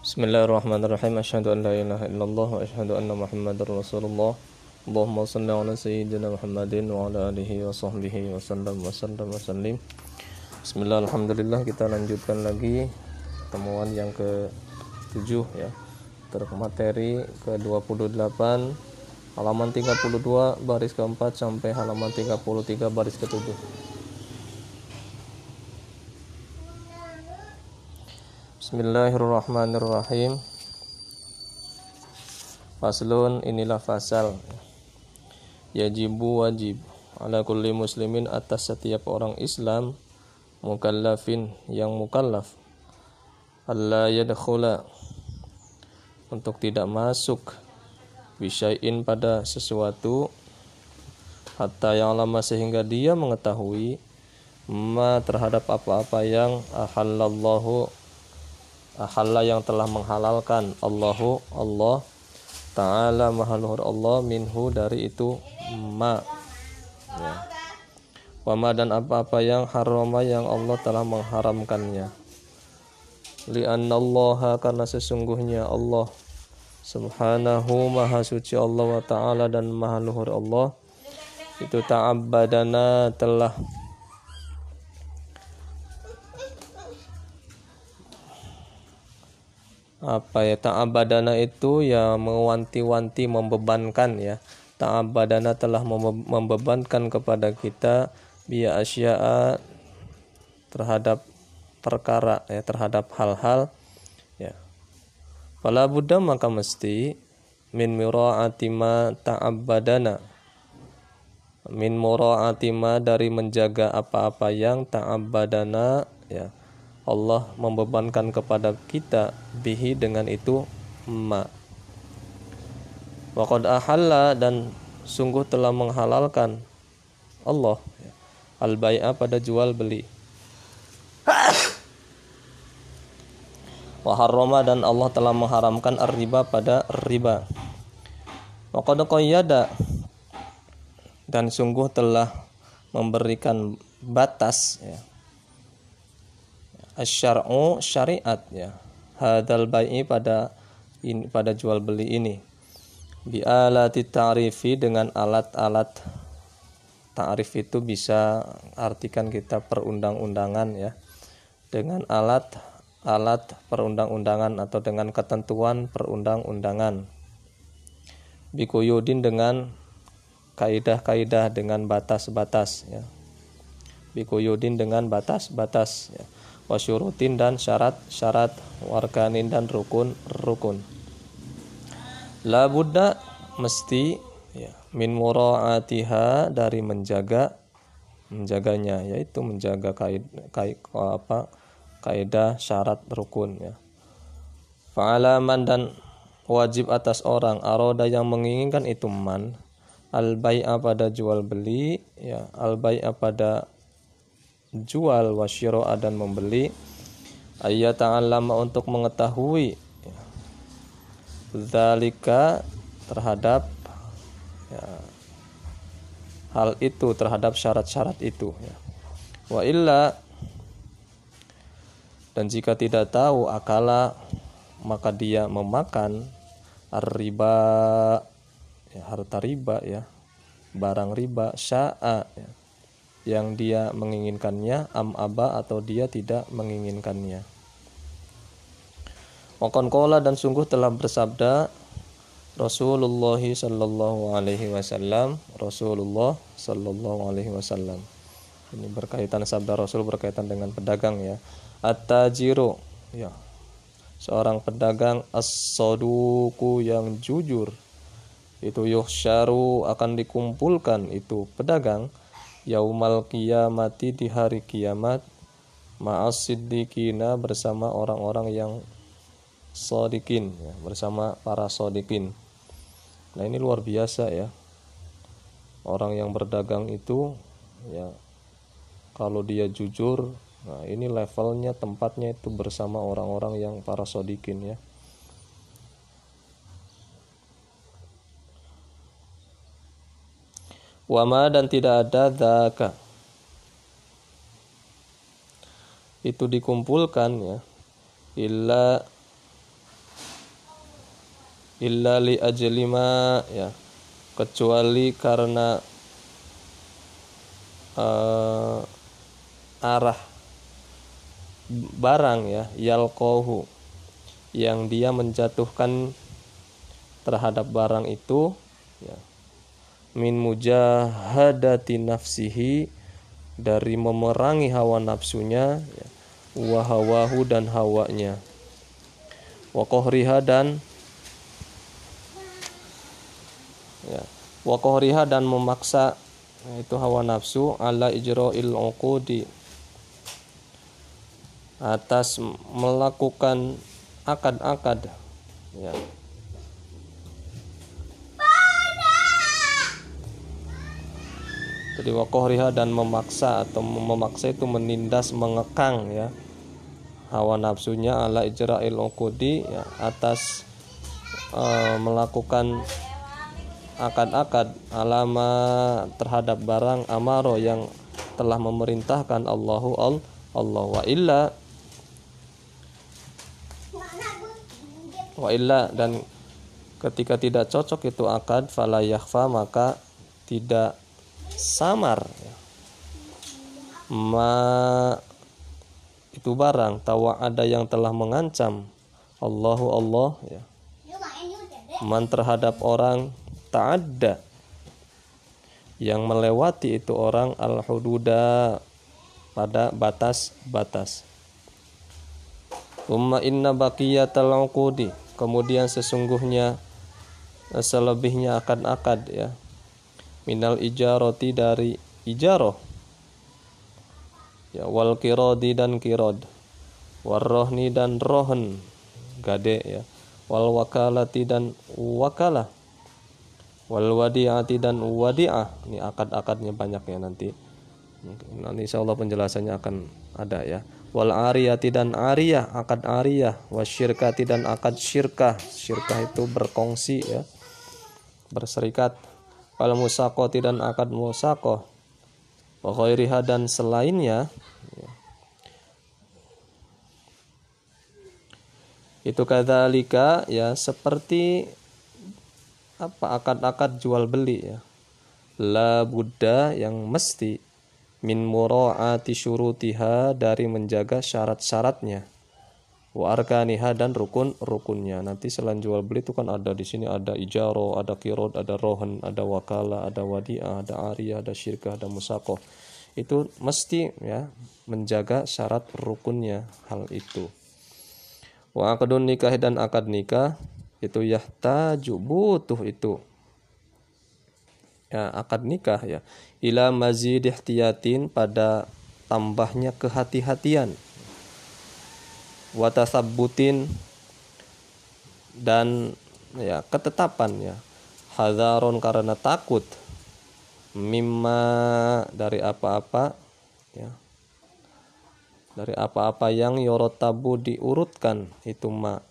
Bismillahirrahmanirrahim. Asyhadu an la ilaha illallah wa asyhadu anna Muhammadar Rasulullah. Allahumma shalli ala sayyidina Muhammadin wa ala alihi wa sahbihi wa sallam wa sallam wa sallim. Bismillah, alhamdulillah kita lanjutkan lagi temuan yang ke-7 ya. Terus materi ke-28 halaman 32 baris keempat sampai halaman 33 baris ke-7. Bismillahirrahmanirrahim. Faslun inilah fasal. Yajibu wajib ala kulli muslimin atas setiap orang Islam mukallafin yang mukallaf Allah yadkhula untuk tidak masuk bisyai'in pada sesuatu hatta yang lama sehingga dia mengetahui ma terhadap apa-apa yang ahallallahu ahalla yang telah menghalalkan Allahu Allah Ta'ala mahaluhur Allah minhu dari itu ma. Ya. Wama dan apa-apa yang harama yang Allah telah mengharamkannya. Lianna Allah karena sesungguhnya Allah Subhanahu maha suci Allah wa ta'ala dan maha luhur Allah. Itu ta'abbadana telah apa ya ta'abadana itu ya mewanti-wanti membebankan ya. Ta'abadana telah membebankan kepada kita biya asya'a terhadap perkara ya terhadap hal-hal ya. Fala buddha maka mesti min mura'ati ma ta'abbadana min mura'ati ma dari menjaga apa-apa yang ta'abbadana ya Allah membebankan kepada kita bihi dengan itu ma. Waqad ahalla dan sungguh telah menghalalkan Allah al bai'a pada jual beli. Wa dan Allah telah mengharamkan ar-riba pada riba. Wa qad qayyada dan sungguh telah memberikan batas ya asyar'u syariat ya hadal bai'i pada ini pada jual beli ini. Bi alati ta'rifi dengan alat-alat ta'rif itu bisa artikan kita perundang-undangan ya. Dengan alat alat perundang-undangan atau dengan ketentuan perundang-undangan. Bikuyudin dengan kaidah-kaidah dengan batas-batas ya. Bikuyudin dengan batas-batas ya wasyurutin dan syarat-syarat warkanin dan rukun-rukun la buddha mesti ya, min mura'atiha dari menjaga menjaganya yaitu menjaga kait, kait apa kaidah syarat rukun ya. Fa'alaman dan wajib atas orang aroda yang menginginkan itu man. Al bai'a pada jual beli ya al pada jual wasyiro'a dan membeli ayat lama untuk mengetahui zalika terhadap ya, hal itu terhadap syarat-syarat itu ya. wa illa dan jika tidak tahu akala maka dia memakan riba ya, harta riba ya barang riba sya'a ya yang dia menginginkannya am aba atau dia tidak menginginkannya. Wakon kola dan sungguh telah bersabda Rasulullah sallallahu alaihi wasallam Rasulullah sallallahu alaihi wasallam. Ini berkaitan sabda Rasul berkaitan dengan pedagang ya. At-tajiru ya. Seorang pedagang as-saduku yang jujur. Itu yuhsyaru akan dikumpulkan itu pedagang yaumal kiamati di hari kiamat ma'as siddiqina bersama orang-orang yang sodikin ya, bersama para sodikin. Nah ini luar biasa ya. Orang yang berdagang itu ya kalau dia jujur nah ini levelnya tempatnya itu bersama orang-orang yang para sodikin ya wama dan tidak ada daka itu dikumpulkan ya. Illa illa li ajlima ya. Kecuali karena uh, arah barang ya yalqahu yang dia menjatuhkan terhadap barang itu ya min mujahadati nafsihi dari memerangi hawa nafsunya ya, wahawahu dan hawanya. Wakohriha dan ya wakohriha dan memaksa itu hawa nafsu ala ijra'il uqudi. Atas melakukan akad-akad ya jadi wakohriha dan memaksa atau memaksa itu menindas mengekang ya. Hawa nafsunya ala ijra'il uqudi ya, atas uh, melakukan akad-akad alama terhadap barang amaro yang telah memerintahkan Allahu Allah. Wa illa wa illa dan ketika tidak cocok itu akad fala maka tidak samar. Ma itu barang tawa ada yang telah mengancam. Allahu Allah ya. Man terhadap orang ta'adda yang melewati itu orang al-hududa pada batas-batas. Umma inna baqiyatal uqudi. Kemudian sesungguhnya selebihnya akan akad ya minal ijaroti dari ijaroh ya wal kirodi dan kirod warrohni dan rohen gade ya. Wal wakalati dan wakalah. Wal wadi'ati dan wadi'ah. Ini akad-akadnya banyak ya nanti. Nanti insya Allah penjelasannya akan ada ya. Wal ariyati dan ariyah. Akad ariyah. Wasyirkati dan akad syirkah. Syirkah itu berkongsi ya. Berserikat wal musaqati dan akad musaqah wa ghairiha dan selainnya. Itu kadzalika ya seperti apa akad-akad jual beli ya. La buddha yang mesti min muraati syurutiha dari menjaga syarat-syaratnya wa arkaniha dan rukun rukunnya. Nanti selain jual beli itu kan ada di sini ada ijaro ada kirod ada rohan ada wakala ada wadiah ada arya ada syirkah ada musako itu mesti ya menjaga syarat rukunnya hal itu. Wa akadun nikah dan akad nikah itu yahtaju butuh itu. Ya akad nikah ya. Ila mazid ihtiyatin pada tambahnya kehati-hatian watasabbutin dan ya ketetapan ya. Hadaron karena takut. Mimma dari apa-apa ya. Dari apa-apa yang yorotabu diurutkan itu ma.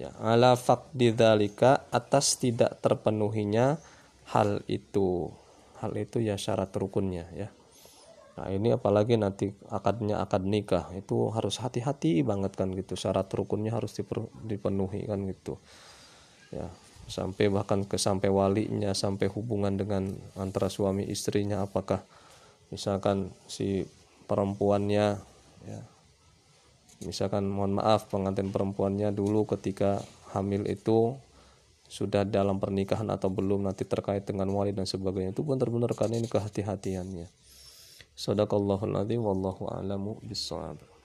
Ya ala faqdi dzalika atas tidak terpenuhinya hal itu. Hal itu ya syarat rukunnya ya Nah ini apalagi nanti akadnya akad nikah itu harus hati-hati banget kan gitu. Syarat rukunnya harus dipenuhi kan gitu. Ya sampai bahkan ke sampai walinya sampai hubungan dengan antara suami istrinya apakah misalkan si perempuannya ya misalkan mohon maaf pengantin perempuannya dulu ketika hamil itu sudah dalam pernikahan atau belum nanti terkait dengan wali dan sebagainya itu benar-benar kan ini kehati-hatiannya Sadaqallahul adzim wallahu a'lamu bissawab.